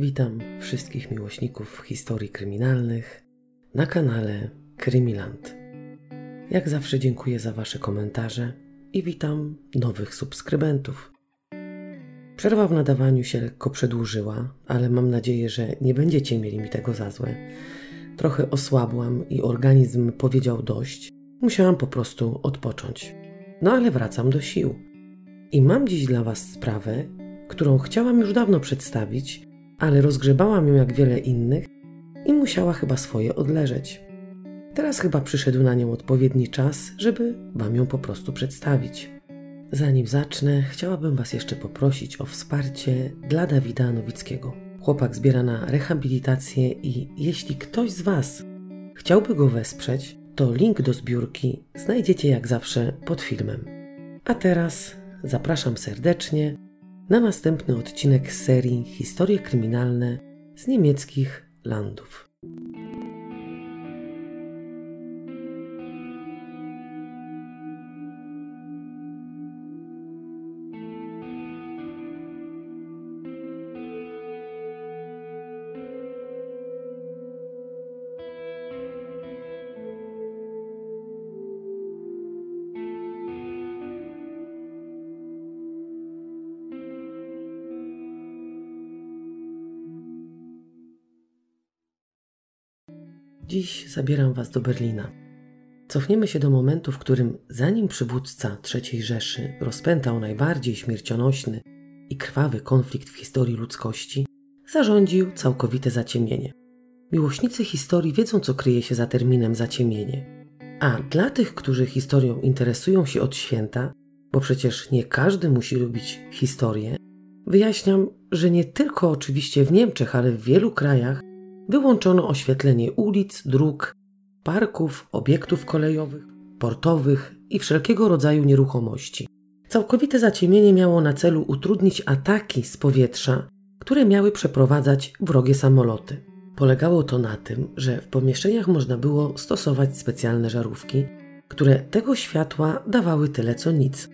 Witam wszystkich miłośników historii kryminalnych na kanale Krymiland. Jak zawsze dziękuję za Wasze komentarze i witam nowych subskrybentów. Przerwa w nadawaniu się lekko przedłużyła, ale mam nadzieję, że nie będziecie mieli mi tego za złe. Trochę osłabłam i organizm powiedział dość. Musiałam po prostu odpocząć. No ale wracam do sił. I mam dziś dla Was sprawę, którą chciałam już dawno przedstawić, ale rozgrzebałam ją jak wiele innych i musiała chyba swoje odleżeć. Teraz chyba przyszedł na nią odpowiedni czas, żeby Wam ją po prostu przedstawić. Zanim zacznę, chciałabym Was jeszcze poprosić o wsparcie dla Dawida Nowickiego. Chłopak zbiera na rehabilitację i jeśli ktoś z Was chciałby go wesprzeć, to link do zbiórki znajdziecie jak zawsze pod filmem. A teraz zapraszam serdecznie na następny odcinek serii Historie kryminalne z niemieckich landów. Dziś zabieram Was do Berlina. Cofniemy się do momentu, w którym zanim przywódca III Rzeszy rozpętał najbardziej śmiercionośny i krwawy konflikt w historii ludzkości, zarządził całkowite zaciemnienie. Miłośnicy historii wiedzą, co kryje się za terminem zaciemnienie. A dla tych, którzy historią interesują się od święta, bo przecież nie każdy musi lubić historię, wyjaśniam, że nie tylko oczywiście w Niemczech, ale w wielu krajach wyłączono oświetlenie ulic, dróg, parków, obiektów kolejowych, portowych i wszelkiego rodzaju nieruchomości. Całkowite zaciemienie miało na celu utrudnić ataki z powietrza, które miały przeprowadzać wrogie samoloty. Polegało to na tym, że w pomieszczeniach można było stosować specjalne żarówki, które tego światła dawały tyle co nic.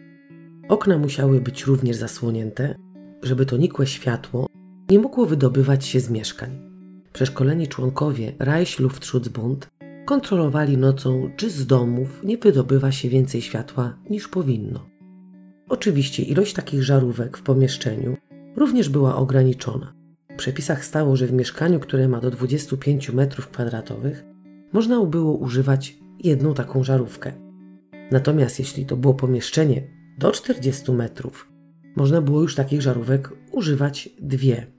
Okna musiały być również zasłonięte, żeby to nikłe światło nie mogło wydobywać się z mieszkań. Przeszkoleni członkowie Reichsluftschutz-Bund kontrolowali nocą, czy z domów nie wydobywa się więcej światła niż powinno. Oczywiście ilość takich żarówek w pomieszczeniu również była ograniczona. W przepisach stało, że w mieszkaniu, które ma do 25 m2, można było używać jedną taką żarówkę. Natomiast jeśli to było pomieszczenie do 40 metrów, można było już takich żarówek używać dwie.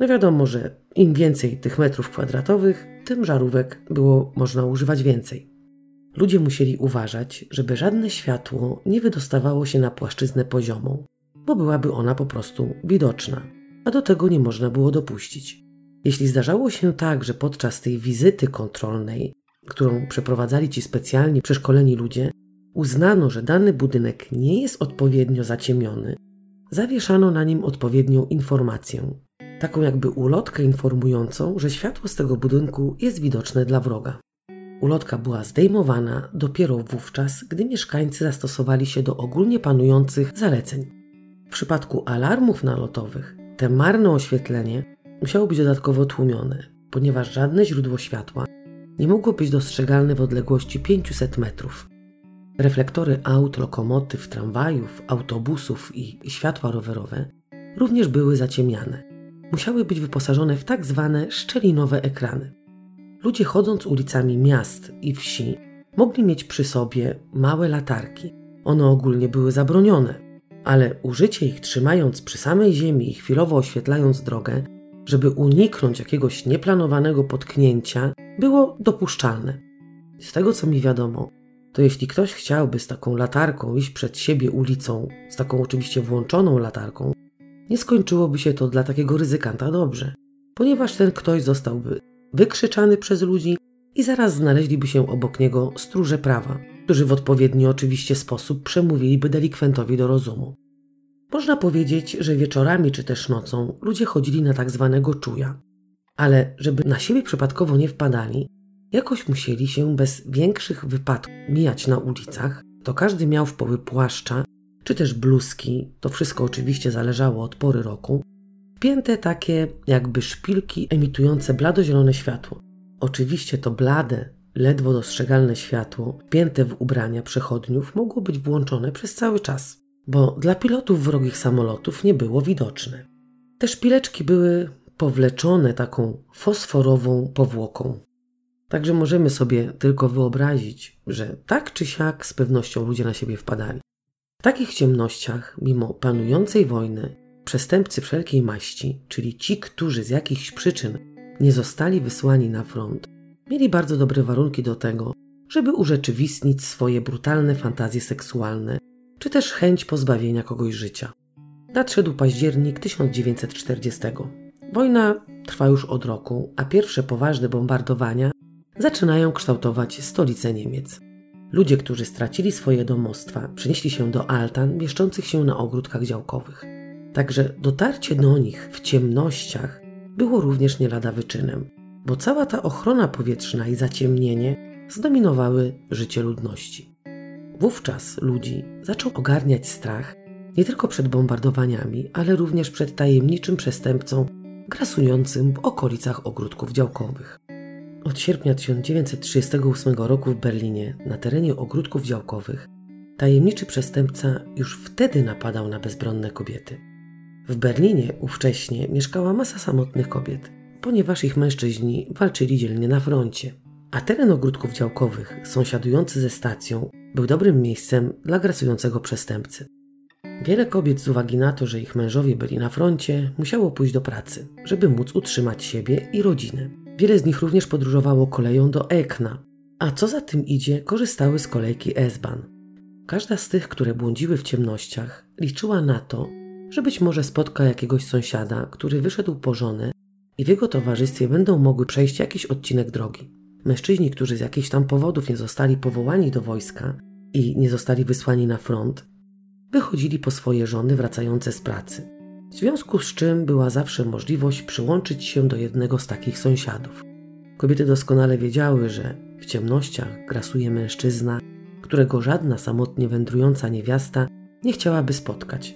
No wiadomo, że im więcej tych metrów kwadratowych, tym żarówek było można używać więcej. Ludzie musieli uważać, żeby żadne światło nie wydostawało się na płaszczyznę poziomą, bo byłaby ona po prostu widoczna, a do tego nie można było dopuścić. Jeśli zdarzało się tak, że podczas tej wizyty kontrolnej, którą przeprowadzali ci specjalni przeszkoleni ludzie, uznano, że dany budynek nie jest odpowiednio zaciemiony, zawieszano na nim odpowiednią informację, taką jakby ulotkę informującą, że światło z tego budynku jest widoczne dla wroga. Ulotka była zdejmowana dopiero wówczas, gdy mieszkańcy zastosowali się do ogólnie panujących zaleceń. W przypadku alarmów nalotowych te marne oświetlenie musiało być dodatkowo tłumione, ponieważ żadne źródło światła nie mogło być dostrzegalne w odległości 500 metrów. Reflektory aut, lokomotyw, tramwajów, autobusów i światła rowerowe również były zaciemniane musiały być wyposażone w tak zwane szczelinowe ekrany. Ludzie chodząc ulicami miast i wsi mogli mieć przy sobie małe latarki. One ogólnie były zabronione, ale użycie ich trzymając przy samej ziemi i chwilowo oświetlając drogę, żeby uniknąć jakiegoś nieplanowanego potknięcia, było dopuszczalne. Z tego co mi wiadomo, to jeśli ktoś chciałby z taką latarką iść przed siebie ulicą, z taką oczywiście włączoną latarką, nie skończyłoby się to dla takiego ryzykanta dobrze, ponieważ ten ktoś zostałby wykrzyczany przez ludzi i zaraz znaleźliby się obok niego stróże prawa, którzy w odpowiedni oczywiście sposób przemówiliby delikwentowi do rozumu. Można powiedzieć, że wieczorami czy też nocą ludzie chodzili na tak zwanego czuja, ale żeby na siebie przypadkowo nie wpadali, jakoś musieli się bez większych wypadków mijać na ulicach, to każdy miał w poły płaszcza czy też bluzki, to wszystko oczywiście zależało od pory roku, wpięte takie jakby szpilki emitujące bladozielone światło. Oczywiście to blade, ledwo dostrzegalne światło, wpięte w ubrania przechodniów, mogło być włączone przez cały czas, bo dla pilotów wrogich samolotów nie było widoczne. Te szpileczki były powleczone taką fosforową powłoką. Także możemy sobie tylko wyobrazić, że tak czy siak z pewnością ludzie na siebie wpadali. Takich ciemnościach, mimo panującej wojny, przestępcy wszelkiej maści, czyli ci, którzy z jakichś przyczyn nie zostali wysłani na front, mieli bardzo dobre warunki do tego, żeby urzeczywistnić swoje brutalne fantazje seksualne, czy też chęć pozbawienia kogoś życia. Nadszedł październik 1940. Wojna trwa już od roku, a pierwsze poważne bombardowania zaczynają kształtować stolicę Niemiec. Ludzie, którzy stracili swoje domostwa, przenieśli się do altan mieszczących się na ogródkach działkowych. Także dotarcie do nich w ciemnościach było również nie lada wyczynem, bo cała ta ochrona powietrzna i zaciemnienie zdominowały życie ludności. Wówczas ludzi zaczął ogarniać strach nie tylko przed bombardowaniami, ale również przed tajemniczym przestępcą grasującym w okolicach ogródków działkowych. Od sierpnia 1938 roku w Berlinie, na terenie ogródków działkowych, tajemniczy przestępca już wtedy napadał na bezbronne kobiety. W Berlinie ówcześnie mieszkała masa samotnych kobiet, ponieważ ich mężczyźni walczyli dzielnie na froncie, a teren ogródków działkowych, sąsiadujący ze stacją, był dobrym miejscem dla grasującego przestępcy. Wiele kobiet z uwagi na to, że ich mężowie byli na froncie, musiało pójść do pracy, żeby móc utrzymać siebie i rodzinę. Wiele z nich również podróżowało koleją do Ekna, a co za tym idzie, korzystały z kolejki S-Bahn. Każda z tych, które błądziły w ciemnościach, liczyła na to, że być może spotka jakiegoś sąsiada, który wyszedł po żonę i w jego towarzystwie będą mogły przejść jakiś odcinek drogi. Mężczyźni, którzy z jakichś tam powodów nie zostali powołani do wojska i nie zostali wysłani na front, wychodzili po swoje żony wracające z pracy. W związku z czym była zawsze możliwość przyłączyć się do jednego z takich sąsiadów. Kobiety doskonale wiedziały, że w ciemnościach grasuje mężczyzna, którego żadna samotnie wędrująca niewiasta nie chciałaby spotkać.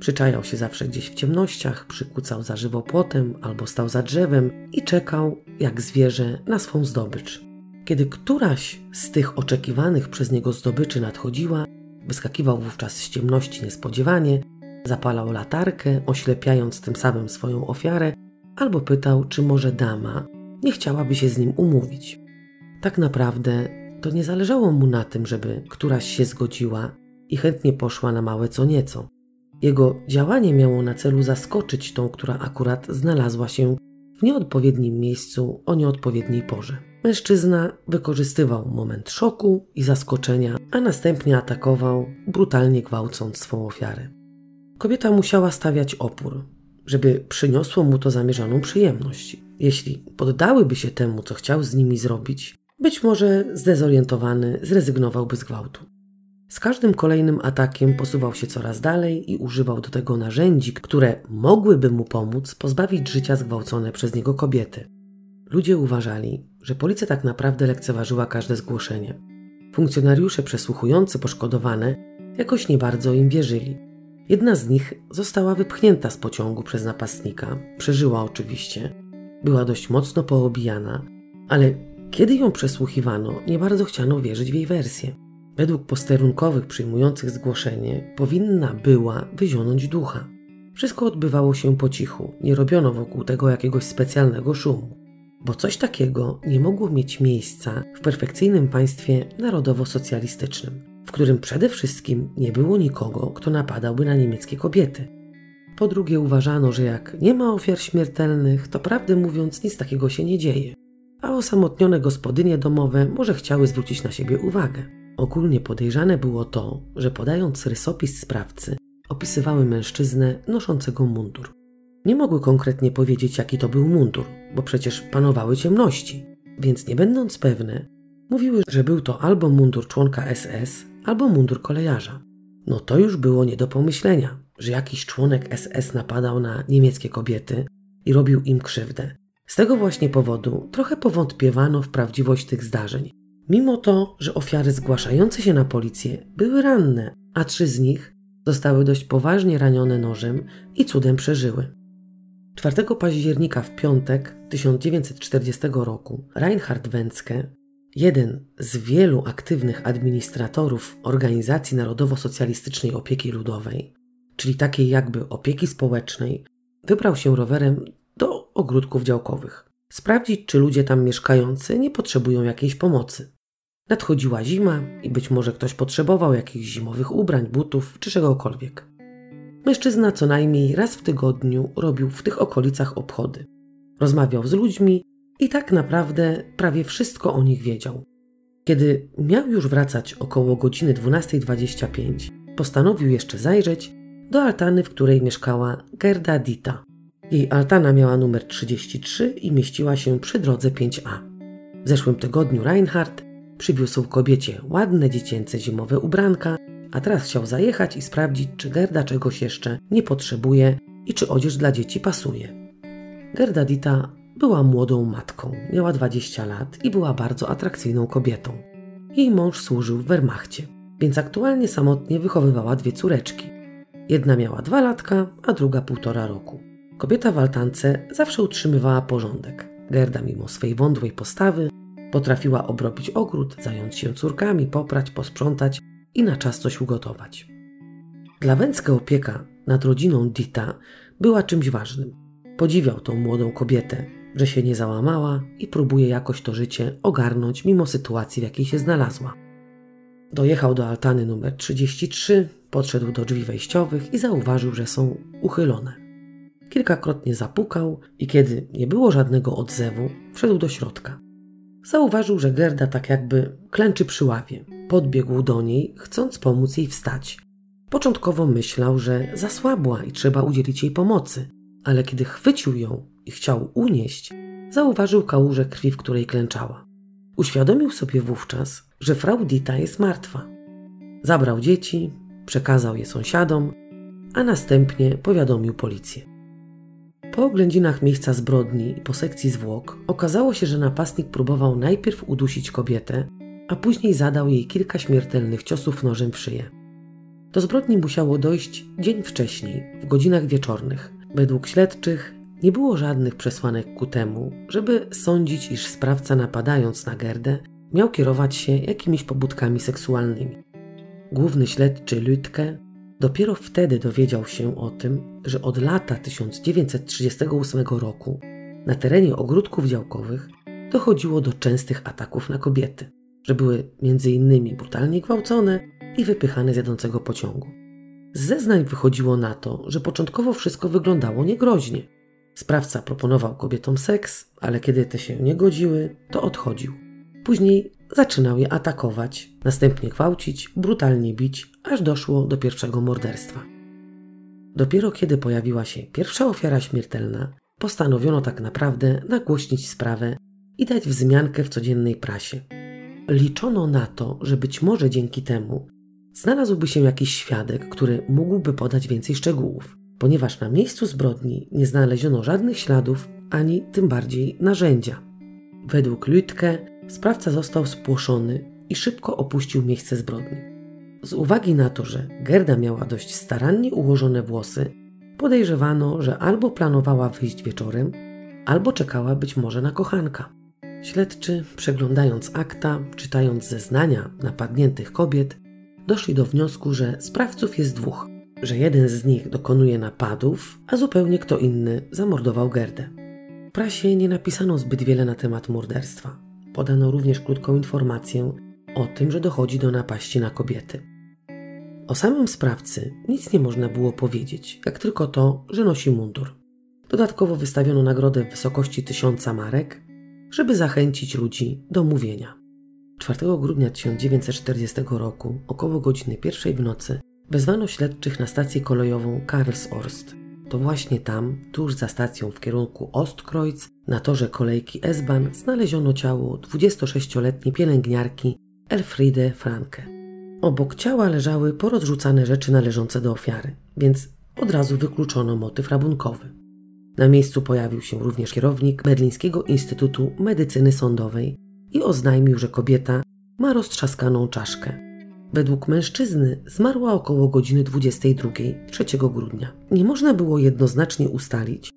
Przyczajał się zawsze gdzieś w ciemnościach, przykucał za żywopłotem albo stał za drzewem i czekał, jak zwierzę, na swą zdobycz. Kiedy któraś z tych oczekiwanych przez niego zdobyczy nadchodziła, wyskakiwał wówczas z ciemności niespodziewanie, zapalał latarkę, oślepiając tym samym swoją ofiarę, albo pytał, czy może dama nie chciałaby się z nim umówić. Tak naprawdę to nie zależało mu na tym, żeby któraś się zgodziła i chętnie poszła na małe co nieco. Jego działanie miało na celu zaskoczyć tą, która akurat znalazła się w nieodpowiednim miejscu o nieodpowiedniej porze. Mężczyzna wykorzystywał moment szoku i zaskoczenia, a następnie atakował, brutalnie gwałcąc swą ofiarę. Kobieta musiała stawiać opór, żeby przyniosło mu to zamierzoną przyjemność. Jeśli poddałyby się temu, co chciał z nimi zrobić, być może zdezorientowany zrezygnowałby z gwałtu. Z każdym kolejnym atakiem posuwał się coraz dalej i używał do tego narzędzi, które mogłyby mu pomóc pozbawić życia zgwałcone przez niego kobiety. Ludzie uważali, że policja tak naprawdę lekceważyła każde zgłoszenie. Funkcjonariusze przesłuchujący poszkodowane jakoś nie bardzo im wierzyli. Jedna z nich została wypchnięta z pociągu przez napastnika. Przeżyła oczywiście. Była dość mocno poobijana, ale kiedy ją przesłuchiwano, nie bardzo chciano wierzyć w jej wersję. Według posterunkowych przyjmujących zgłoszenie powinna była wyzionąć ducha. Wszystko odbywało się po cichu, nie robiono wokół tego jakiegoś specjalnego szumu, bo coś takiego nie mogło mieć miejsca w perfekcyjnym państwie narodowo-socjalistycznym, w którym przede wszystkim nie było nikogo, kto napadałby na niemieckie kobiety. Po drugie, uważano, że jak nie ma ofiar śmiertelnych, to prawdę mówiąc nic takiego się nie dzieje, a osamotnione gospodynie domowe może chciały zwrócić na siebie uwagę. Ogólnie podejrzane było to, że podając rysopis sprawcy, opisywały mężczyznę noszącego mundur. Nie mogły konkretnie powiedzieć, jaki to był mundur, bo przecież panowały ciemności, więc nie będąc pewne, mówiły, że był to albo mundur członka SS, albo mundur kolejarza. No to już było nie do pomyślenia, że jakiś członek SS napadał na niemieckie kobiety i robił im krzywdę. Z tego właśnie powodu trochę powątpiewano w prawdziwość tych zdarzeń, Mimo to, że ofiary zgłaszające się na policję były ranne, a trzy z nich zostały dość poważnie ranione nożem i cudem przeżyły. 4 października w piątek 1940 roku Reinhard Węcke, jeden z wielu aktywnych administratorów Organizacji Narodowo-Socjalistycznej Opieki Ludowej, czyli takiej jakby opieki społecznej, wybrał się rowerem do ogródków działkowych. Sprawdzić, czy ludzie tam mieszkający nie potrzebują jakiejś pomocy. Nadchodziła zima i być może ktoś potrzebował jakichś zimowych ubrań, butów czy czegokolwiek. Mężczyzna co najmniej raz w tygodniu robił w tych okolicach obchody. Rozmawiał z ludźmi i tak naprawdę prawie wszystko o nich wiedział. Kiedy miał już wracać około godziny 12.25, postanowił jeszcze zajrzeć do altany, w której mieszkała Gerda Dita. Jej altana miała numer 33 i mieściła się przy drodze 5A. W zeszłym tygodniu Reinhardt przywiózł kobiecie ładne dziecięce zimowe ubranka, a teraz chciał zajechać i sprawdzić, czy Gerda czegoś jeszcze nie potrzebuje i czy odzież dla dzieci pasuje. Gerda Dita była młodą matką, miała 20 lat i była bardzo atrakcyjną kobietą. Jej mąż służył w Wehrmachcie, więc aktualnie samotnie wychowywała dwie córeczki. Jedna miała dwa latka, a druga półtora roku. Kobieta w altance zawsze utrzymywała porządek. Gerda, mimo swej wątłej postawy, potrafiła obrobić ogród, zająć się córkami, poprać, posprzątać i na czas coś ugotować. Dla Węcka opieka nad rodziną Dita była czymś ważnym. Podziwiał tą młodą kobietę, że się nie załamała i próbuje jakoś to życie ogarnąć mimo sytuacji, w jakiej się znalazła. Dojechał do altany numer 33, podszedł do drzwi wejściowych i zauważył, że są uchylone. Kilkakrotnie zapukał i kiedy nie było żadnego odzewu, wszedł do środka. Zauważył, że Gerda tak jakby klęczy przy ławie. Podbiegł do niej, chcąc pomóc jej wstać. Początkowo myślał, że zasłabła i trzeba udzielić jej pomocy, ale kiedy chwycił ją i chciał unieść, zauważył kałużę krwi, w której klęczała. Uświadomił sobie wówczas, że frau Dita jest martwa. Zabrał dzieci, przekazał je sąsiadom, a następnie powiadomił policję. Po oględzinach miejsca zbrodni i po sekcji zwłok okazało się, że napastnik próbował najpierw udusić kobietę, a później zadał jej kilka śmiertelnych ciosów nożem w szyję. Do zbrodni musiało dojść dzień wcześniej, w godzinach wieczornych. Według śledczych nie było żadnych przesłanek ku temu, żeby sądzić, iż sprawca napadając na Gerdę miał kierować się jakimiś pobudkami seksualnymi. Główny śledczy Lütke dopiero wtedy dowiedział się o tym, że od lata 1938 roku na terenie ogródków działkowych dochodziło do częstych ataków na kobiety, że były innymi brutalnie gwałcone i wypychane z jadącego pociągu. Z zeznań wychodziło na to, że początkowo wszystko wyglądało niegroźnie. Sprawca proponował kobietom seks, ale kiedy te się nie godziły, to odchodził. Później zaczynał je atakować, następnie gwałcić, brutalnie bić, aż doszło do pierwszego morderstwa. Dopiero kiedy pojawiła się pierwsza ofiara śmiertelna, postanowiono tak naprawdę nagłośnić sprawę i dać wzmiankę w codziennej prasie. Liczono na to, że być może dzięki temu znalazłby się jakiś świadek, który mógłby podać więcej szczegółów, ponieważ na miejscu zbrodni nie znaleziono żadnych śladów ani tym bardziej narzędzia. Według Lütke sprawca został spłoszony i szybko opuścił miejsce zbrodni. Z uwagi na to, że Gerda miała dość starannie ułożone włosy, podejrzewano, że albo planowała wyjść wieczorem, albo czekała być może na kochanka. Śledczy, przeglądając akta, czytając zeznania napadniętych kobiet, doszli do wniosku, że sprawców jest dwóch, że jeden z nich dokonuje napadów, a zupełnie kto inny zamordował Gerdę. W prasie nie napisano zbyt wiele na temat morderstwa. Podano również krótką informację o tym, że dochodzi do napaści na kobiety. O samym sprawcy nic nie można było powiedzieć, jak tylko to, że nosi mundur. Dodatkowo wystawiono nagrodę w wysokości tysiąca marek, żeby zachęcić ludzi do mówienia. 4 grudnia 1940 roku, około godziny pierwszej w nocy, wezwano śledczych na stację kolejową Karlsorst. To właśnie tam, tuż za stacją w kierunku Ostkreuz, na torze kolejki S-Bahn znaleziono ciało 26-letniej pielęgniarki Elfriede Franke. Obok ciała leżały porozrzucane rzeczy należące do ofiary, więc od razu wykluczono motyw rabunkowy. Na miejscu pojawił się również kierownik Berlińskiego Instytutu Medycyny Sądowej i oznajmił, że kobieta ma roztrzaskaną czaszkę. Według mężczyzny zmarła około godziny 22 3 grudnia. Nie można było jednoznacznie ustalić,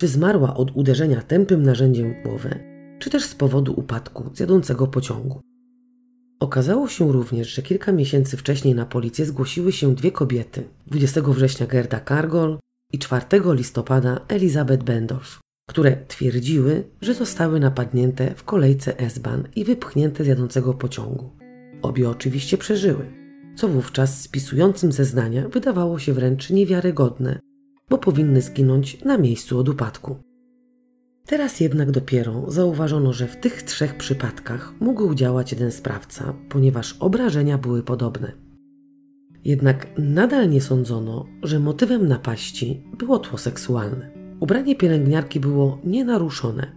czy zmarła od uderzenia tępym narzędziem w głowę, czy też z powodu upadku z jadącego pociągu. Okazało się również, że kilka miesięcy wcześniej na policję zgłosiły się dwie kobiety: 20 września Gerda Kargol i 4 listopada Elizabeth Bendorf, które twierdziły, że zostały napadnięte w kolejce S-Bahn i wypchnięte z jadącego pociągu. Obie oczywiście przeżyły, co wówczas spisującym zeznania wydawało się wręcz niewiarygodne, bo powinny zginąć na miejscu od upadku. Teraz jednak dopiero zauważono, że w tych trzech przypadkach mógł działać jeden sprawca, ponieważ obrażenia były podobne. Jednak nadal nie sądzono, że motywem napaści było tło seksualne. Ubranie pielęgniarki było nienaruszone.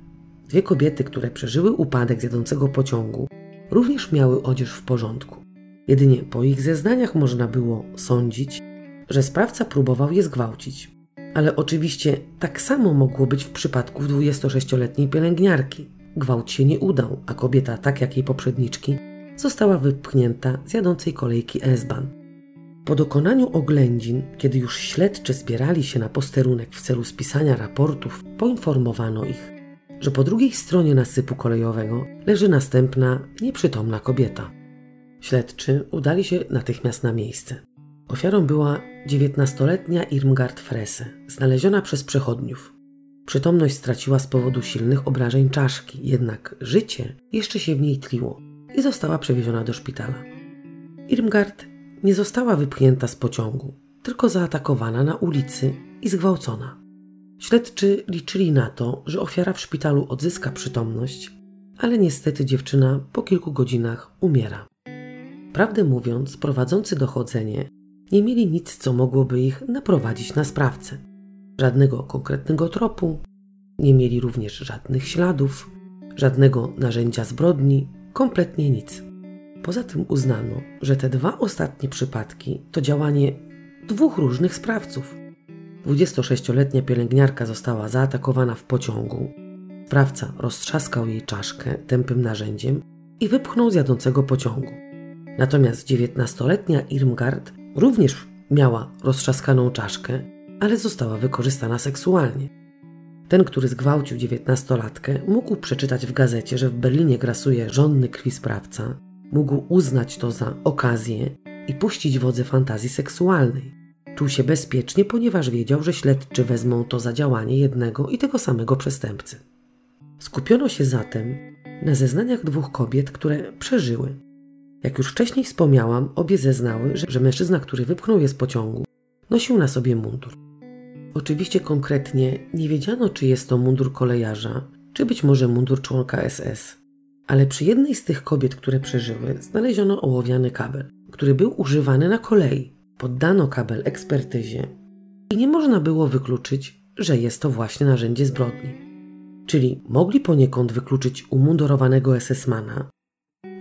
Dwie kobiety, które przeżyły upadek z jadącego pociągu, również miały odzież w porządku. Jedynie po ich zeznaniach można było sądzić, że sprawca próbował je zgwałcić. Ale oczywiście tak samo mogło być w przypadku 26-letniej pielęgniarki. Gwałt się nie udał, a kobieta, tak jak jej poprzedniczki, została wypchnięta z jadącej kolejki S-Bahn. Po dokonaniu oględzin, kiedy już śledczy zbierali się na posterunek w celu spisania raportów, poinformowano ich, że po drugiej stronie nasypu kolejowego leży następna, nieprzytomna kobieta. Śledczy udali się natychmiast na miejsce. Ofiarą była 19-letnia Irmgard Frese, znaleziona przez przechodniów. Przytomność straciła z powodu silnych obrażeń czaszki, jednak życie jeszcze się w niej tliło i została przewieziona do szpitala. Irmgard nie została wypchnięta z pociągu, tylko zaatakowana na ulicy i zgwałcona. Śledczy liczyli na to, że ofiara w szpitalu odzyska przytomność, ale niestety dziewczyna po kilku godzinach umiera. Prawdę mówiąc, prowadzący dochodzenie nie mieli nic, co mogłoby ich naprowadzić na sprawcę. Żadnego konkretnego tropu, nie mieli również żadnych śladów, żadnego narzędzia zbrodni, kompletnie nic. Poza tym uznano, że te dwa ostatnie przypadki to działanie dwóch różnych sprawców. 26-letnia pielęgniarka została zaatakowana w pociągu. Sprawca roztrzaskał jej czaszkę tępym narzędziem i wypchnął z jadącego pociągu. Natomiast 19-letnia Irmgard również miała roztrzaskaną czaszkę, ale została wykorzystana seksualnie. Ten, który zgwałcił dziewiętnastolatkę, mógł przeczytać w gazecie, że w Berlinie grasuje żonny krwi sprawca, mógł uznać to za okazję i puścić wodze fantazji seksualnej. Czuł się bezpiecznie, ponieważ wiedział, że śledczy wezmą to za działanie jednego i tego samego przestępcy. Skupiono się zatem na zeznaniach dwóch kobiet, które przeżyły jak już wcześniej wspomniałam, obie zeznały, że, że mężczyzna, który wypchnął je z pociągu, nosił na sobie mundur. Oczywiście konkretnie nie wiedziano, czy jest to mundur kolejarza, czy być może mundur członka SS. Ale przy jednej z tych kobiet, które przeżyły, znaleziono ołowiany kabel, który był używany na kolei. Poddano kabel ekspertyzie i nie można było wykluczyć, że jest to właśnie narzędzie zbrodni. Czyli mogli poniekąd wykluczyć umundurowanego SS-mana,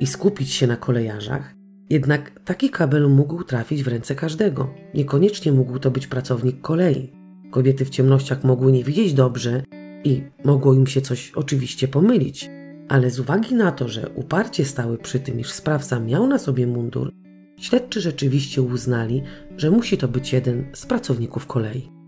i skupić się na kolejarzach, jednak taki kabel mógł trafić w ręce każdego. Niekoniecznie mógł to być pracownik kolei. Kobiety w ciemnościach mogły nie widzieć dobrze i mogło im się coś oczywiście pomylić, ale z uwagi na to, że uparcie stały przy tym, iż sprawca miał na sobie mundur, śledczy rzeczywiście uznali, że musi to być jeden z pracowników kolei.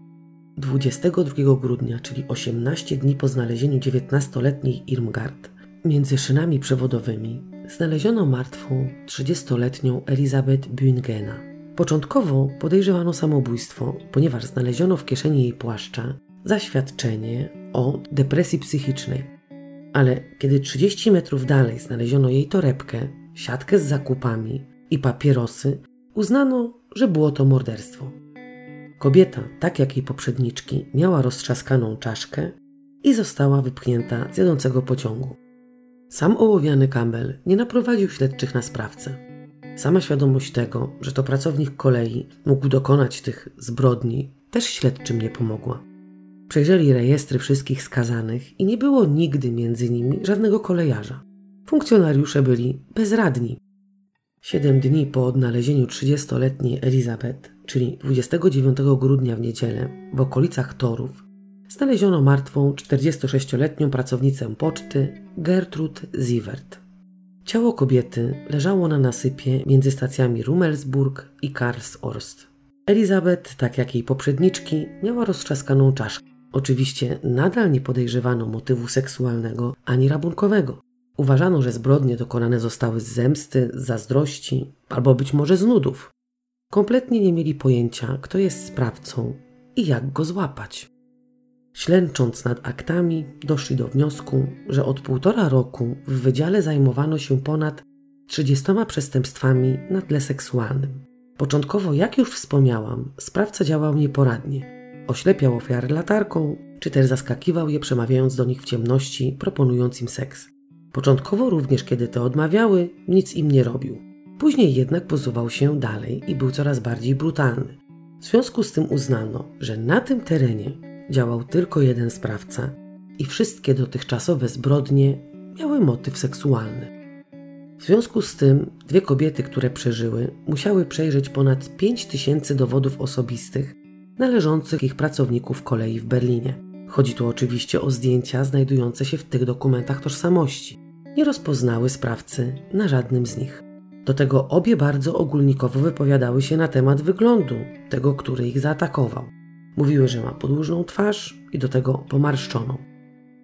22 grudnia, czyli 18 dni po znalezieniu 19-letniej Irmgard, między szynami przewodowymi znaleziono martwą 30-letnią Elizabeth Büngena. Początkowo podejrzewano samobójstwo, ponieważ znaleziono w kieszeni jej płaszcza zaświadczenie o depresji psychicznej. Ale kiedy 30 metrów dalej znaleziono jej torebkę, siatkę z zakupami i papierosy, uznano, że było to morderstwo. Kobieta, tak jak jej poprzedniczki, miała roztrzaskaną czaszkę i została wypchnięta z jadącego pociągu. Sam ołowiany Campbell nie naprowadził śledczych na sprawcę. Sama świadomość tego, że to pracownik kolei mógł dokonać tych zbrodni, też śledczym nie pomogła. Przejrzeli rejestry wszystkich skazanych i nie było nigdy między nimi żadnego kolejarza. Funkcjonariusze byli bezradni. Siedem dni po odnalezieniu 30-letniej Elizabeth, czyli 29 grudnia w niedzielę, w okolicach Torów, znaleziono martwą 46-letnią pracownicę poczty Gertrud Sievert. Ciało kobiety leżało na nasypie między stacjami Rummelsburg i Karlsorst. Elizabeth, tak jak jej poprzedniczki, miała roztrzaskaną czaszkę. Oczywiście nadal nie podejrzewano motywu seksualnego ani rabunkowego. Uważano, że zbrodnie dokonane zostały z zemsty, zazdrości albo być może z nudów. Kompletnie nie mieli pojęcia, kto jest sprawcą i jak go złapać. Ślęcząc nad aktami, doszli do wniosku, że od półtora roku w wydziale zajmowano się ponad 30 przestępstwami na tle seksualnym. Początkowo, jak już wspomniałam, sprawca działał nieporadnie. Oślepiał ofiary latarką, czy też zaskakiwał je, przemawiając do nich w ciemności, proponując im seks. Początkowo również, kiedy te odmawiały, nic im nie robił. Później jednak posuwał się dalej i był coraz bardziej brutalny. W związku z tym uznano, że na tym terenie działał tylko jeden sprawca i wszystkie dotychczasowe zbrodnie miały motyw seksualny. W związku z tym dwie kobiety, które przeżyły, musiały przejrzeć ponad 5 tysięcy dowodów osobistych należących ich pracowników kolei w Berlinie. Chodzi tu oczywiście o zdjęcia znajdujące się w tych dokumentach tożsamości. Nie rozpoznały sprawcy na żadnym z nich. Do tego obie bardzo ogólnikowo wypowiadały się na temat wyglądu tego, który ich zaatakował. Mówiły, że ma podłużną twarz i do tego pomarszczoną.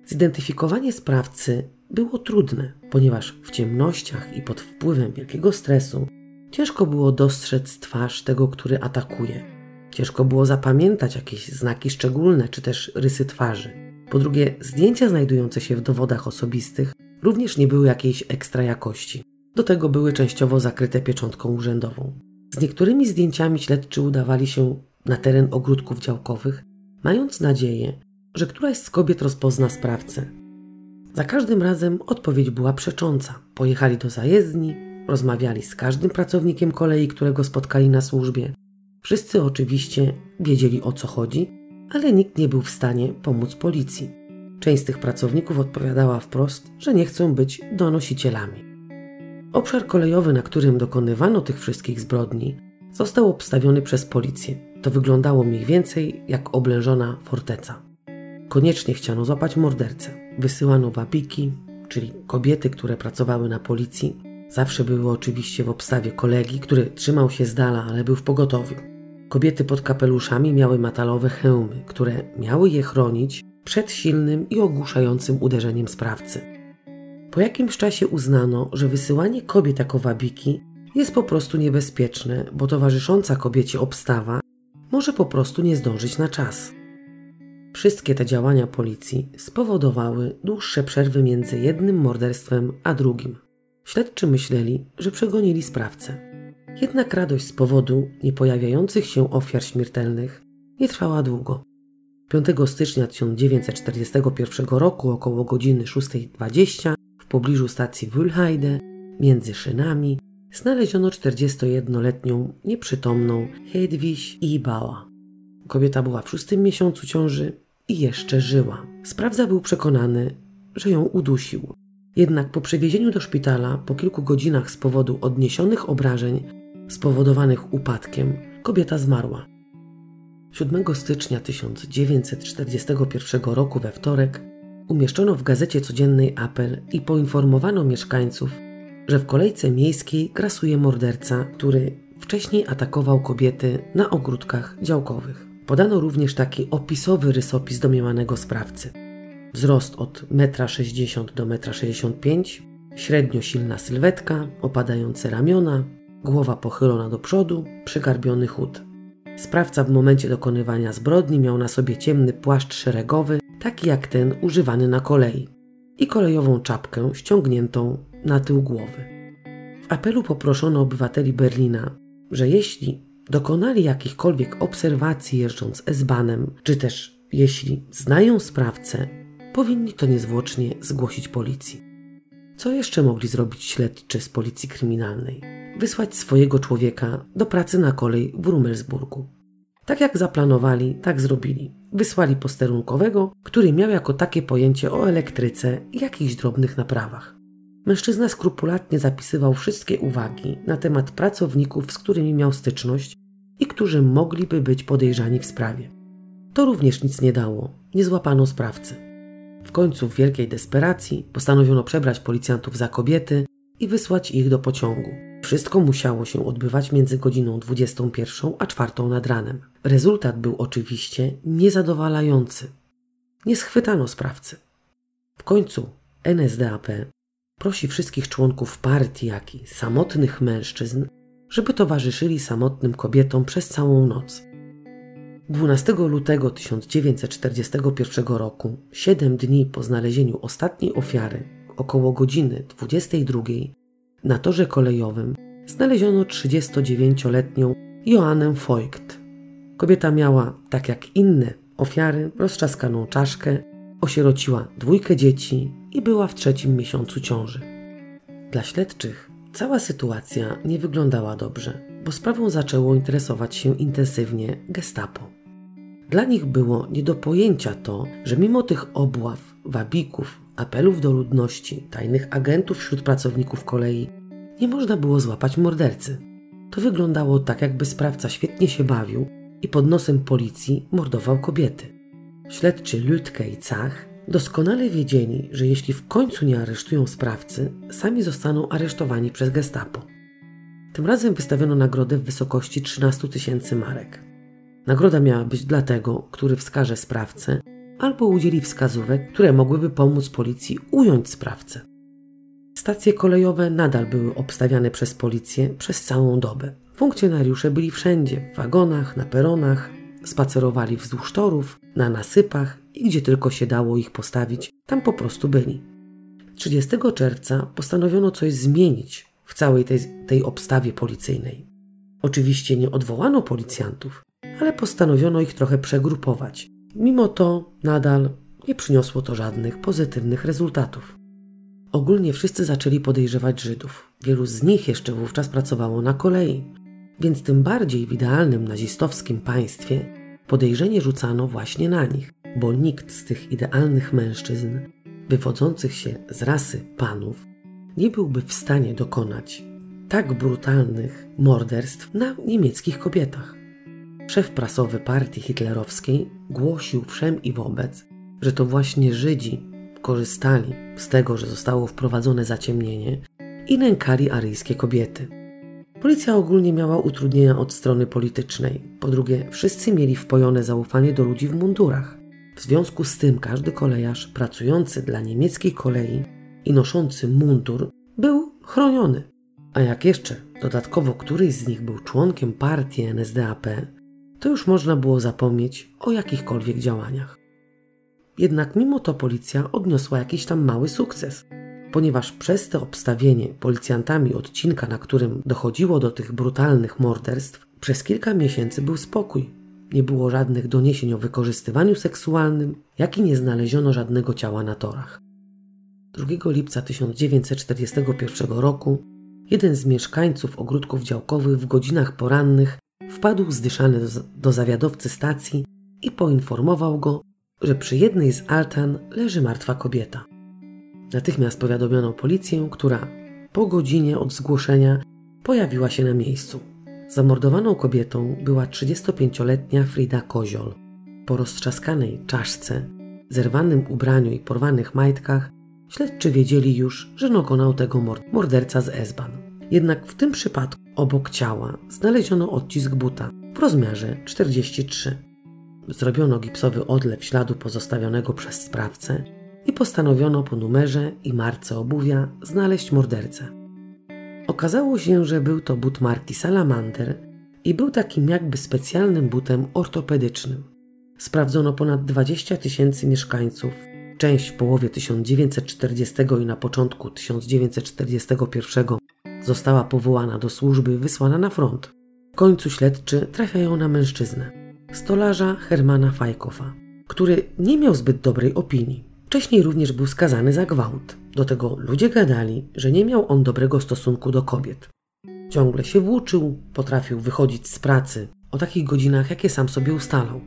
Zidentyfikowanie sprawcy było trudne, ponieważ w ciemnościach i pod wpływem wielkiego stresu ciężko było dostrzec twarz tego, który atakuje. Ciężko było zapamiętać jakieś znaki szczególne czy też rysy twarzy. Po drugie, zdjęcia znajdujące się w dowodach osobistych również nie były jakiejś ekstra jakości. Do tego były częściowo zakryte pieczątką urzędową. Z niektórymi zdjęciami śledczy udawali się na teren ogródków działkowych, mając nadzieję, że któraś z kobiet rozpozna sprawcę. Za każdym razem odpowiedź była przecząca. Pojechali do zajezdni, rozmawiali z każdym pracownikiem kolei, którego spotkali na służbie. Wszyscy oczywiście wiedzieli o co chodzi, ale nikt nie był w stanie pomóc policji. Część z tych pracowników odpowiadała wprost, że nie chcą być donosicielami. Obszar kolejowy, na którym dokonywano tych wszystkich zbrodni, został obstawiony przez policję. To wyglądało mniej więcej jak oblężona forteca. Koniecznie chciano złapać mordercę. Wysyłano wabiki, czyli kobiety, które pracowały na policji. Zawsze były oczywiście w obstawie kolegi, który trzymał się z dala, ale był w pogotowiu. Kobiety pod kapeluszami miały metalowe hełmy, które miały je chronić przed silnym i ogłuszającym uderzeniem sprawcy. Po jakimś czasie uznano, że wysyłanie kobiet jako wabiki jest po prostu niebezpieczne, bo towarzysząca kobiecie obstawa może po prostu nie zdążyć na czas. Wszystkie te działania policji spowodowały dłuższe przerwy między jednym morderstwem a drugim. Śledczy myśleli, że przegonili sprawcę. Jednak radość z powodu niepojawiających się ofiar śmiertelnych nie trwała długo. 5 stycznia 1941 roku około godziny 6.20 w pobliżu stacji Wülheide między szynami znaleziono 41-letnią nieprzytomną Hedwig Ibała. Kobieta była w szóstym miesiącu ciąży i jeszcze żyła. Sprawca był przekonany, że ją udusił. Jednak po przewiezieniu do szpitala, po kilku godzinach z powodu odniesionych obrażeń spowodowanych upadkiem, kobieta zmarła. 7 stycznia 1941 roku we wtorek umieszczono w gazecie codziennej apel i poinformowano mieszkańców, że w kolejce miejskiej grasuje morderca, który wcześniej atakował kobiety na ogródkach działkowych. Podano również taki opisowy rysopis domniemanego sprawcy. Wzrost od 1,60 m do 1,65 m, średnio silna sylwetka, opadające ramiona, głowa pochylona do przodu, przygarbiony chód. Sprawca w momencie dokonywania zbrodni miał na sobie ciemny płaszcz szeregowy, taki jak ten używany na kolei, i kolejową czapkę ściągniętą na tył głowy. W apelu poproszono obywateli Berlina, że jeśli dokonali jakichkolwiek obserwacji jeżdżąc S-banem, czy też jeśli znają sprawcę, powinni to niezwłocznie zgłosić policji. Co jeszcze mogli zrobić śledczy z policji kryminalnej? Wysłać swojego człowieka do pracy na kolej w Rummelsburgu. Tak jak zaplanowali, tak zrobili. Wysłali posterunkowego, który miał jako takie pojęcie o elektryce i jakichś drobnych naprawach. Mężczyzna skrupulatnie zapisywał wszystkie uwagi na temat pracowników, z którymi miał styczność i którzy mogliby być podejrzani w sprawie. To również nic nie dało, nie złapano sprawcy. W końcu w wielkiej desperacji postanowiono przebrać policjantów za kobiety i wysłać ich do pociągu. Wszystko musiało się odbywać między godziną 21 a 4 nad ranem. Rezultat był oczywiście niezadowalający. nie schwytano sprawcy. W końcu NSDAP prosi wszystkich członków partii, jak i samotnych mężczyzn, żeby towarzyszyli samotnym kobietom przez całą noc. 12 lutego 1941 roku, 7 dni po znalezieniu ostatniej ofiary, około godziny 22, na torze kolejowym znaleziono 39-letnią Joannę Voigt. Kobieta miała, tak jak inne ofiary, rozczaskaną czaszkę, osierociła dwójkę dzieci i była w trzecim miesiącu ciąży. Dla śledczych cała sytuacja nie wyglądała dobrze, bo sprawą zaczęło interesować się intensywnie gestapo. Dla nich było nie do pojęcia to, że mimo tych obław, wabików, apelów do ludności, tajnych agentów wśród pracowników kolei, nie można było złapać mordercy. To wyglądało tak, jakby sprawca świetnie się bawił i pod nosem policji mordował kobiety. Śledczy Lütke i Cach doskonale wiedzieli, że jeśli w końcu nie aresztują sprawcy, sami zostaną aresztowani przez gestapo. Tym razem wystawiono nagrodę w wysokości 13 tysięcy marek. Nagroda miała być dla tego, który wskaże sprawcę, albo udzieli wskazówek, które mogłyby pomóc policji ująć sprawcę. Stacje kolejowe nadal były obstawiane przez policję przez całą dobę. Funkcjonariusze byli wszędzie, w wagonach, na peronach, spacerowali wzdłuż torów, na nasypach i gdzie tylko się dało ich postawić, tam po prostu byli. 30 czerwca postanowiono coś zmienić w całej tej, tej obstawie policyjnej. Oczywiście nie odwołano policjantów, ale postanowiono ich trochę przegrupować. Mimo to nadal nie przyniosło to żadnych pozytywnych rezultatów. Ogólnie wszyscy zaczęli podejrzewać Żydów. Wielu z nich jeszcze wówczas pracowało na kolei, więc tym bardziej w idealnym nazistowskim państwie podejrzenie rzucano właśnie na nich, bo nikt z tych idealnych mężczyzn, wywodzących się z rasy panów, nie byłby w stanie dokonać tak brutalnych morderstw na niemieckich kobietach. Szef prasowy partii hitlerowskiej głosił wszem i wobec, że to właśnie Żydzi korzystali z tego, że zostało wprowadzone zaciemnienie i nękali aryjskie kobiety. Policja ogólnie miała utrudnienia od strony politycznej. Po drugie, wszyscy mieli wpojone zaufanie do ludzi w mundurach. W związku z tym każdy kolejarz pracujący dla niemieckiej kolei i noszący mundur był chroniony. A jak jeszcze dodatkowo któryś z nich był członkiem partii NSDAP, to już można było zapomnieć o jakichkolwiek działaniach. Jednak mimo to policja odniosła jakiś tam mały sukces, ponieważ przez to obstawienie policjantami odcinka, na którym dochodziło do tych brutalnych morderstw, przez kilka miesięcy był spokój. Nie było żadnych doniesień o wykorzystywaniu seksualnym, jak i nie znaleziono żadnego ciała na torach. 2 lipca 1941 roku jeden z mieszkańców ogródków działkowych w godzinach porannych wpadł zdyszany do, do zawiadowcy stacji i poinformował go, że przy jednej z altan leży martwa kobieta. Natychmiast powiadomiono policję, która po godzinie od zgłoszenia pojawiła się na miejscu. Zamordowaną kobietą była 35-letnia Frida Koziol. Po roztrzaskanej czaszce, zerwanym ubraniu i porwanych majtkach, śledczy wiedzieli już, że dokonał tego morderca z Esban. Jednak w tym przypadku obok ciała znaleziono odcisk buta w rozmiarze 43. Zrobiono gipsowy odlew śladu pozostawionego przez sprawcę i postanowiono po numerze i marce obuwia znaleźć mordercę. Okazało się, że był to but marki Salamander i był takim jakby specjalnym butem ortopedycznym. Sprawdzono ponad 20 tysięcy mieszkańców. Część w połowie 1940 i na początku 1941 została powołana do służby wysłana na front. W końcu śledczy trafiają na mężczyznę, stolarza Hermana Fajkowa, który nie miał zbyt dobrej opinii. Wcześniej również był skazany za gwałt. Do tego ludzie gadali, że nie miał on dobrego stosunku do kobiet. Ciągle się włóczył, potrafił wychodzić z pracy o takich godzinach, jakie sam sobie ustalał.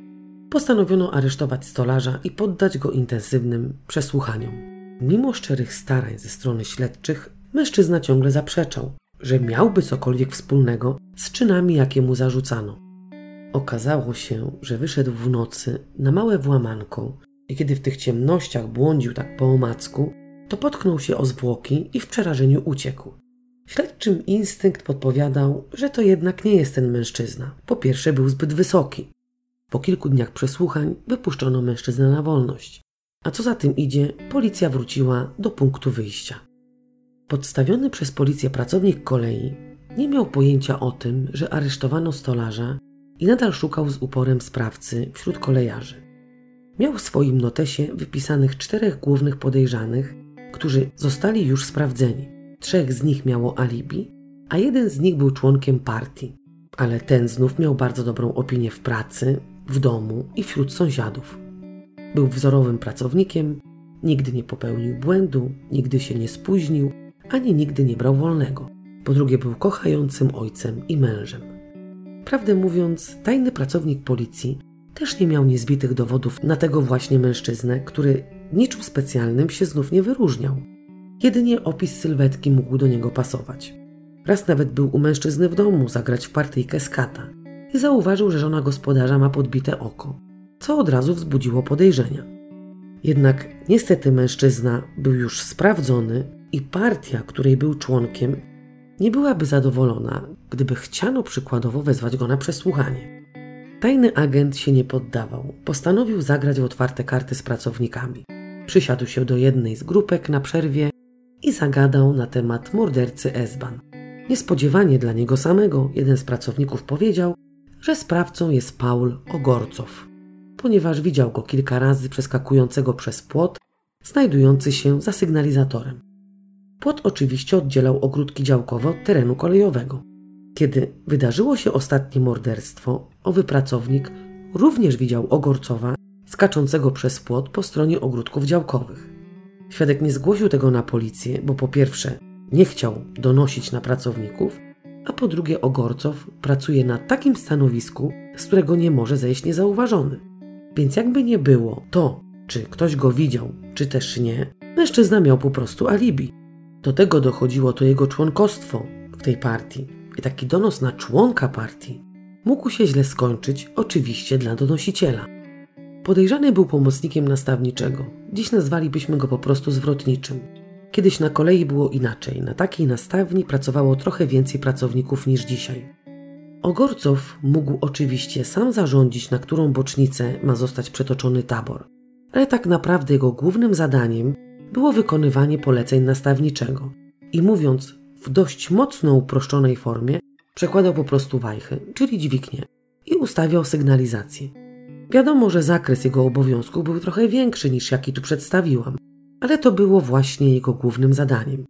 Postanowiono aresztować stolarza i poddać go intensywnym przesłuchaniom. Mimo szczerych starań ze strony śledczych, mężczyzna ciągle zaprzeczał, że miałby cokolwiek wspólnego z czynami, jakie mu zarzucano. Okazało się, że wyszedł w nocy na małe włamanko i kiedy w tych ciemnościach błądził tak po omacku, to potknął się o zwłoki i w przerażeniu uciekł. Śledczym instynkt podpowiadał, że to jednak nie jest ten mężczyzna. Po pierwsze był zbyt wysoki. Po kilku dniach przesłuchań wypuszczono mężczyznę na wolność. A co za tym idzie, policja wróciła do punktu wyjścia. Podstawiony przez policję pracownik kolei nie miał pojęcia o tym, że aresztowano stolarza i nadal szukał z uporem sprawcy wśród kolejarzy. Miał w swoim notesie wypisanych czterech głównych podejrzanych, którzy zostali już sprawdzeni. Trzech z nich miało alibi, a jeden z nich był członkiem partii, ale ten znów miał bardzo dobrą opinię w pracy, w domu i wśród sąsiadów. Był wzorowym pracownikiem, nigdy nie popełnił błędu, nigdy się nie spóźnił, ani nigdy nie brał wolnego. Po drugie, był kochającym ojcem i mężem. Prawdę mówiąc, tajny pracownik policji też nie miał niezbitych dowodów na tego właśnie mężczyznę, który niczym specjalnym się znów nie wyróżniał. Jedynie opis sylwetki mógł do niego pasować. Raz nawet był u mężczyzny w domu zagrać w partyjkę skata i zauważył, że żona gospodarza ma podbite oko, co od razu wzbudziło podejrzenia. Jednak niestety mężczyzna był już sprawdzony i partia, której był członkiem, nie byłaby zadowolona, gdyby chciano przykładowo wezwać go na przesłuchanie. Tajny agent się nie poddawał, postanowił zagrać w otwarte karty z pracownikami. Przysiadł się do jednej z grupek na przerwie i zagadał na temat mordercy Esban. Niespodziewanie dla niego samego jeden z pracowników powiedział, że sprawcą jest Paul Ogorcow, ponieważ widział go kilka razy przeskakującego przez płot, znajdujący się za sygnalizatorem. Płot oczywiście oddzielał ogródki działkowe od terenu kolejowego. Kiedy wydarzyło się ostatnie morderstwo, owy pracownik również widział Ogorcowa skaczącego przez płot po stronie ogródków działkowych. Świadek nie zgłosił tego na policję, bo po pierwsze nie chciał donosić na pracowników, a po drugie Ogorcow pracuje na takim stanowisku, z którego nie może zejść niezauważony. Więc jakby nie było, to, czy ktoś go widział, czy też nie, mężczyzna miał po prostu alibi. Do tego dochodziło to jego członkostwo w tej partii. I taki donos na członka partii mógł się źle skończyć, oczywiście dla donosiciela. Podejrzany był pomocnikiem nastawniczego. Dziś nazwalibyśmy go po prostu zwrotniczym. Kiedyś na kolei było inaczej. Na takiej nastawni pracowało trochę więcej pracowników niż dzisiaj. Ogorcow mógł oczywiście sam zarządzić, na którą bocznicę ma zostać przetoczony tabor, ale tak naprawdę jego głównym zadaniem było wykonywanie poleceń nastawniczego. I mówiąc w dość mocno uproszczonej formie, przekładał po prostu wajchy, czyli dźwignię, i ustawiał sygnalizację. Wiadomo, że zakres jego obowiązków był trochę większy niż jaki tu przedstawiłam, ale to było właśnie jego głównym zadaniem.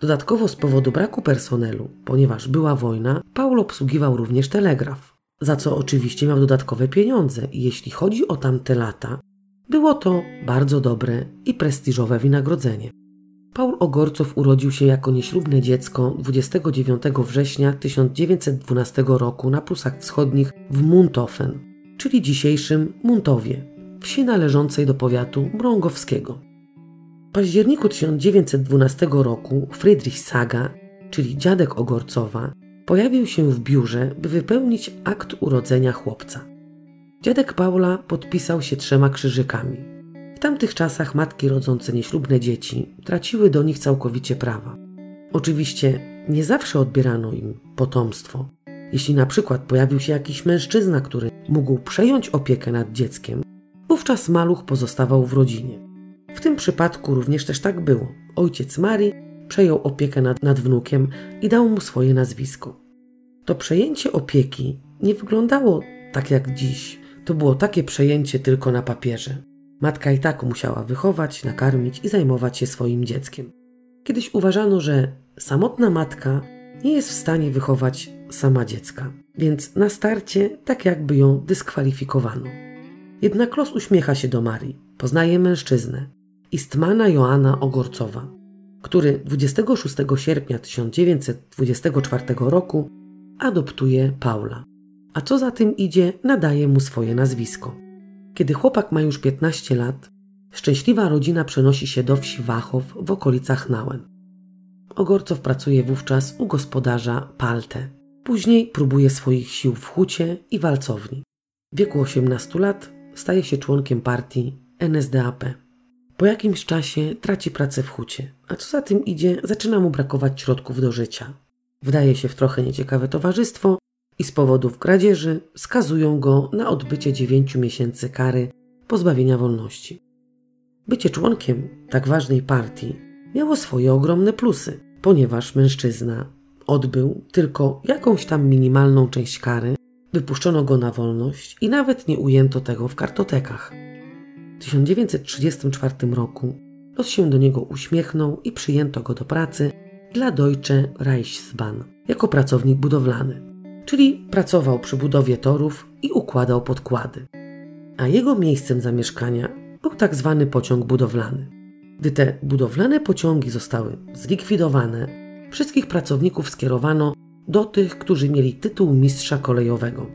Dodatkowo z powodu braku personelu, ponieważ była wojna, Paul obsługiwał również telegraf, za co oczywiście miał dodatkowe pieniądze i jeśli chodzi o tamte lata, było to bardzo dobre i prestiżowe wynagrodzenie. Paul Ogorcow urodził się jako nieślubne dziecko 29 września 1912 roku na Prusach Wschodnich w Muntofen, czyli dzisiejszym Muntowie, wsi należącej do powiatu mrągowskiego. W październiku 1912 roku Friedrich Saga, czyli dziadek Ogorcowa, pojawił się w biurze, by wypełnić akt urodzenia chłopca. Dziadek Paula podpisał się trzema krzyżykami. W tamtych czasach matki rodzące nieślubne dzieci traciły do nich całkowicie prawa. Oczywiście nie zawsze odbierano im potomstwo. Jeśli na przykład pojawił się jakiś mężczyzna, który mógł przejąć opiekę nad dzieckiem, wówczas maluch pozostawał w rodzinie. W tym przypadku również też tak było. Ojciec Marii przejął opiekę nad, nad wnukiem i dał mu swoje nazwisko. To przejęcie opieki nie wyglądało tak jak dziś, to było takie przejęcie tylko na papierze. Matka i tak musiała wychować, nakarmić i zajmować się swoim dzieckiem. Kiedyś uważano, że samotna matka nie jest w stanie wychować sama dziecka, więc na starcie tak jakby ją dyskwalifikowano. Jednak los uśmiecha się do Marii, poznaje mężczyznę, Istmana Joana Ogorcowa, który 26 sierpnia 1924 roku adoptuje Paula a co za tym idzie, nadaje mu swoje nazwisko. Kiedy chłopak ma już 15 lat, szczęśliwa rodzina przenosi się do wsi Wachow w okolicach Nałem. Ogorcow pracuje wówczas u gospodarza Palte. Później próbuje swoich sił w hucie i walcowni. W wieku 18 lat staje się członkiem partii NSDAP. Po jakimś czasie traci pracę w hucie, a co za tym idzie, zaczyna mu brakować środków do życia. Wdaje się w trochę nieciekawe towarzystwo i z powodów kradzieży skazują go na odbycie 9 miesięcy kary pozbawienia wolności. Bycie członkiem tak ważnej partii miało swoje ogromne plusy, ponieważ mężczyzna odbył tylko jakąś tam minimalną część kary, wypuszczono go na wolność i nawet nie ujęto tego w kartotekach. W 1934 roku los się do niego uśmiechnął i przyjęto go do pracy dla Deutsche Reichsbahn jako pracownik budowlany, czyli pracował przy budowie torów i układał podkłady. A jego miejscem zamieszkania był tak zwany pociąg budowlany. Gdy te budowlane pociągi zostały zlikwidowane, wszystkich pracowników skierowano do tych, którzy mieli tytuł mistrza kolejowego.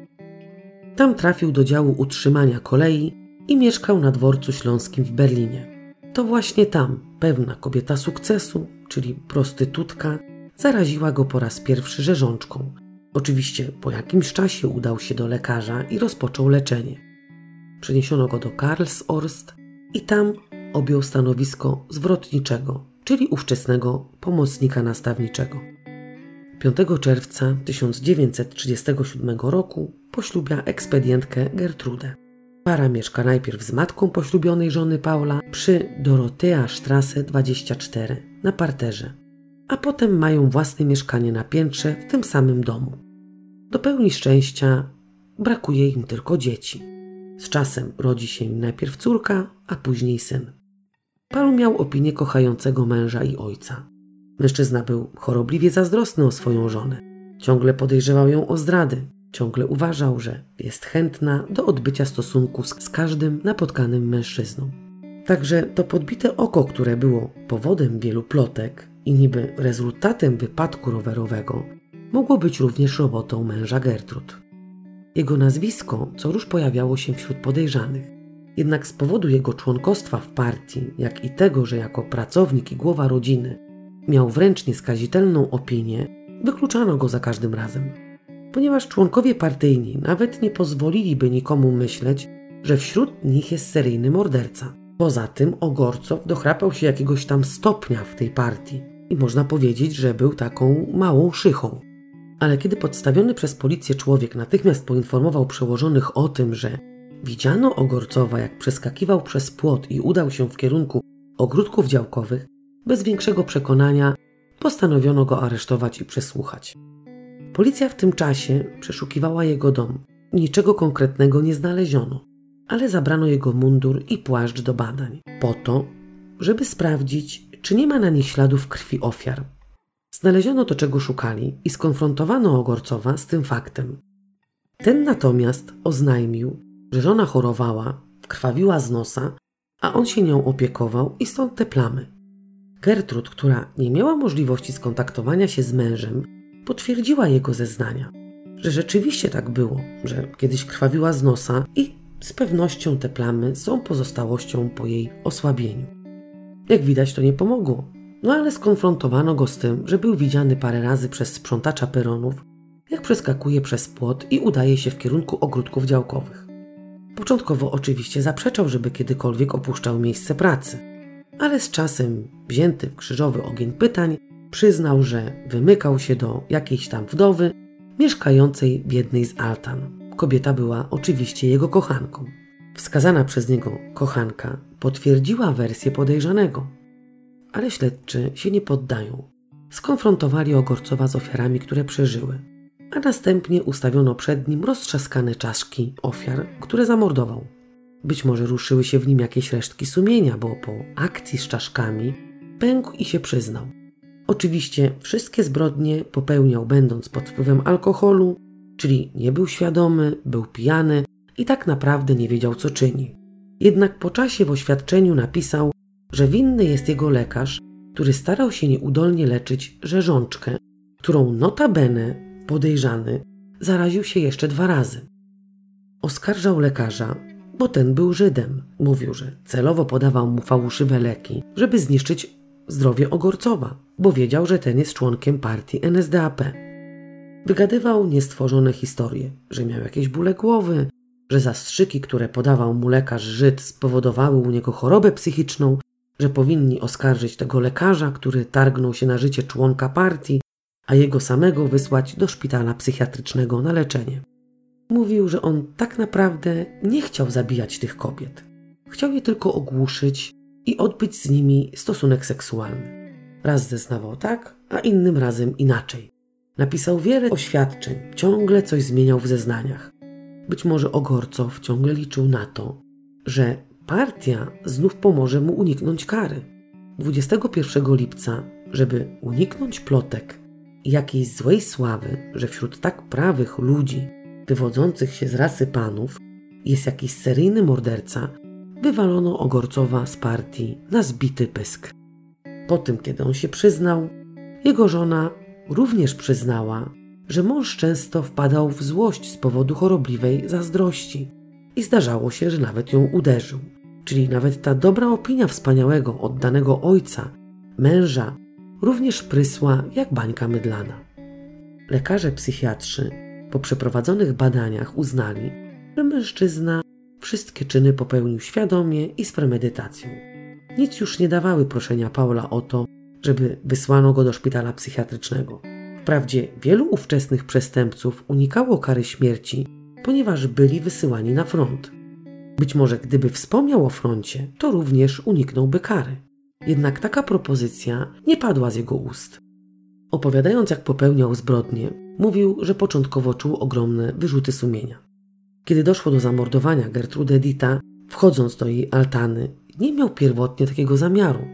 Tam trafił do działu utrzymania kolei i mieszkał na dworcu śląskim w Berlinie. To właśnie tam pewna kobieta sukcesu, czyli prostytutka, zaraziła go po raz pierwszy rzeżączką. Oczywiście po jakimś czasie udał się do lekarza i rozpoczął leczenie. Przeniesiono go do Karlsorst i tam objął stanowisko zwrotniczego, czyli ówczesnego pomocnika nastawniczego. 5 czerwca 1937 roku poślubia ekspedientkę Gertrudę. Para mieszka najpierw z matką poślubionej żony Paula przy Dorotea Strasse 24 na parterze, a potem mają własne mieszkanie na piętrze w tym samym domu. Do pełni szczęścia brakuje im tylko dzieci. Z czasem rodzi się im najpierw córka, a później syn. Paul miał opinię kochającego męża i ojca. Mężczyzna był chorobliwie zazdrosny o swoją żonę. Ciągle podejrzewał ją o zdrady. Ciągle uważał, że jest chętna do odbycia stosunku z, każdym napotkanym mężczyzną. Także to podbite oko, które było powodem wielu plotek i niby rezultatem wypadku rowerowego, mogło być również robotą męża Gertrud. Jego nazwisko co rusz pojawiało się wśród podejrzanych. Jednak z powodu jego członkostwa w partii, jak i tego, że jako pracownik i głowa rodziny miał wręcz nieskazitelną opinię, wykluczano go za każdym razem. Ponieważ członkowie partyjni nawet nie pozwoliliby nikomu myśleć, że wśród nich jest seryjny morderca. Poza tym Ogorcow dochrapał się jakiegoś tam stopnia w tej partii i można powiedzieć, że był taką małą szychą. Ale kiedy podstawiony przez policję człowiek natychmiast poinformował przełożonych o tym, że widziano Ogorcowa jak przeskakiwał przez płot i udał się w kierunku ogródków działkowych, bez większego przekonania postanowiono go aresztować i przesłuchać. Policja w tym czasie przeszukiwała jego dom. Niczego konkretnego nie znaleziono, ale zabrano jego mundur i płaszcz do badań, po to, żeby sprawdzić, czy nie ma na nich śladów krwi ofiar. Znaleziono to, czego szukali i skonfrontowano Ogorcowa z tym faktem. Ten natomiast oznajmił, że żona chorowała, krwawiła z nosa, a on się nią opiekował i stąd te plamy. Gertrud, która nie miała możliwości skontaktowania się z mężem, potwierdziła jego zeznania, że rzeczywiście tak było, że kiedyś krwawiła z nosa i z pewnością te plamy są pozostałością po jej osłabieniu. Jak widać, to nie pomogło. No ale skonfrontowano go z tym, że był widziany parę razy przez sprzątacza peronów, jak przeskakuje przez płot i udaje się w kierunku ogródków działkowych. Początkowo oczywiście zaprzeczał, żeby kiedykolwiek opuszczał miejsce pracy, ale z czasem, wzięty w krzyżowy ogień pytań, przyznał, że wymykał się do jakiejś tam wdowy mieszkającej w jednej z altan. Kobieta była oczywiście jego kochanką. Wskazana przez niego kochanka potwierdziła wersję podejrzanego, ale śledczy się nie poddają. Skonfrontowali Ogorcowa z ofiarami, które przeżyły, a następnie ustawiono przed nim roztrzaskane czaszki ofiar, które zamordował. Być może ruszyły się w nim jakieś resztki sumienia, bo po akcji z czaszkami pękł i się przyznał. Oczywiście wszystkie zbrodnie popełniał będąc pod wpływem alkoholu, czyli nie był świadomy, był pijany i tak naprawdę nie wiedział co czyni. Jednak po czasie w oświadczeniu napisał, że winny jest jego lekarz, który starał się nieudolnie leczyć rzeżączkę, którą notabene podejrzany zaraził się jeszcze dwa razy. Oskarżał lekarza, bo ten był Żydem. Mówił, że celowo podawał mu fałszywe leki, żeby zniszczyć zdrowie Ogorcowa, bo wiedział, że ten jest członkiem partii NSDAP. Wygadywał niestworzone historie, że miał jakieś bóle głowy, że zastrzyki, które podawał mu lekarz Żyd, spowodowały u niego chorobę psychiczną, że powinni oskarżyć tego lekarza, który targnął się na życie członka partii, a jego samego wysłać do szpitala psychiatrycznego na leczenie. Mówił, że on tak naprawdę nie chciał zabijać tych kobiet. Chciał je tylko ogłuszyć i odbyć z nimi stosunek seksualny. Raz zeznawał tak, a innym razem inaczej. Napisał wiele oświadczeń, ciągle coś zmieniał w zeznaniach. Być może Ogorcow ciągle liczył na to, że partia znów pomoże mu uniknąć kary. 21 lipca, żeby uniknąć plotek i jakiejś złej sławy, że wśród tak prawych ludzi, wywodzących się z rasy panów, jest jakiś seryjny morderca, wywalono Ogorcowa z partii na zbity pysk. Po tym, kiedy on się przyznał, jego żona również przyznała, że mąż często wpadał w złość z powodu chorobliwej zazdrości i zdarzało się, że nawet ją uderzył. Czyli nawet ta dobra opinia wspaniałego, oddanego ojca, męża, również prysła jak bańka mydlana. Lekarze psychiatrzy po przeprowadzonych badaniach uznali, że mężczyzna wszystkie czyny popełnił świadomie i z premedytacją. Nic już nie dawały proszenia Paula o to, żeby wysłano go do szpitala psychiatrycznego. Wprawdzie wielu ówczesnych przestępców unikało kary śmierci, ponieważ byli wysyłani na front. Być może gdyby wspomniał o froncie, to również uniknąłby kary. Jednak taka propozycja nie padła z jego ust. Opowiadając, jak popełniał zbrodnie, mówił, że początkowo czuł ogromne wyrzuty sumienia. Kiedy doszło do zamordowania Gertrude Dita, wchodząc do jej altany, nie miał pierwotnie takiego zamiaru,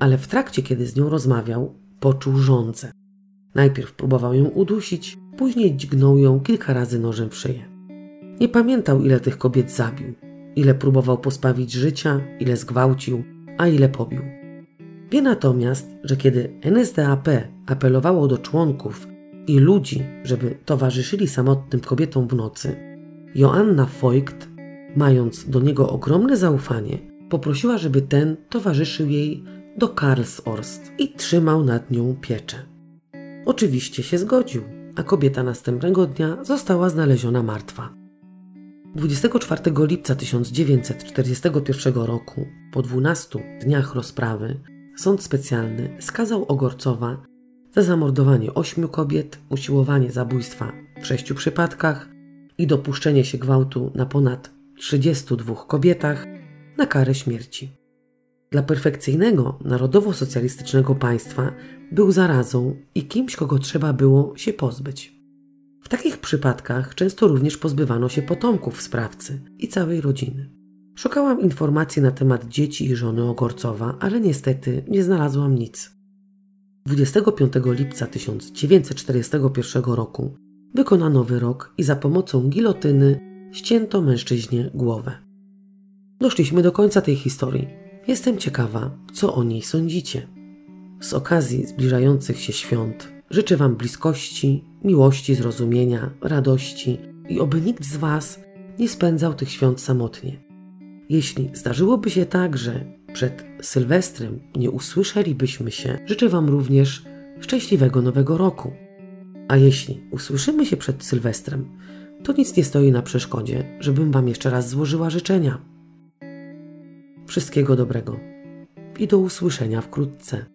ale w trakcie, kiedy z nią rozmawiał, poczuł żądzę. Najpierw próbował ją udusić, później dźgnął ją kilka razy nożem w szyję. Nie pamiętał, ile tych kobiet zabił, ile próbował pospawić życia, ile zgwałcił, a ile pobił. Wie natomiast, że kiedy NSDAP apelowało do członków i ludzi, żeby towarzyszyli samotnym kobietom w nocy, Joanna Voigt, mając do niego ogromne zaufanie, poprosiła, żeby ten towarzyszył jej do Karlsorst i trzymał nad nią pieczę. Oczywiście się zgodził, a kobieta następnego dnia została znaleziona martwa. 24 lipca 1941 roku, po 12 dniach rozprawy, sąd specjalny skazał Ogorcowa za zamordowanie ośmiu kobiet, usiłowanie zabójstwa w sześciu przypadkach i dopuszczenie się gwałtu na ponad 32 kobietach na karę śmierci. Dla perfekcyjnego, narodowo-socjalistycznego państwa był zarazą i kimś, kogo trzeba było się pozbyć. W takich przypadkach często również pozbywano się potomków sprawcy i całej rodziny. Szukałam informacji na temat dzieci i żony Ogorcowa, ale niestety nie znalazłam nic. 25 lipca 1941 roku wykonano wyrok i za pomocą gilotyny ścięto mężczyźnie głowę. Doszliśmy do końca tej historii. Jestem ciekawa, co o niej sądzicie. Z okazji zbliżających się świąt życzę Wam bliskości, miłości, zrozumienia, radości i oby nikt z Was nie spędzał tych świąt samotnie. Jeśli zdarzyłoby się tak, że przed Sylwestrem nie usłyszelibyśmy się, życzę Wam również szczęśliwego nowego roku. A jeśli usłyszymy się przed Sylwestrem, to nic nie stoi na przeszkodzie, żebym Wam jeszcze raz złożyła życzenia. Wszystkiego dobrego i do usłyszenia wkrótce.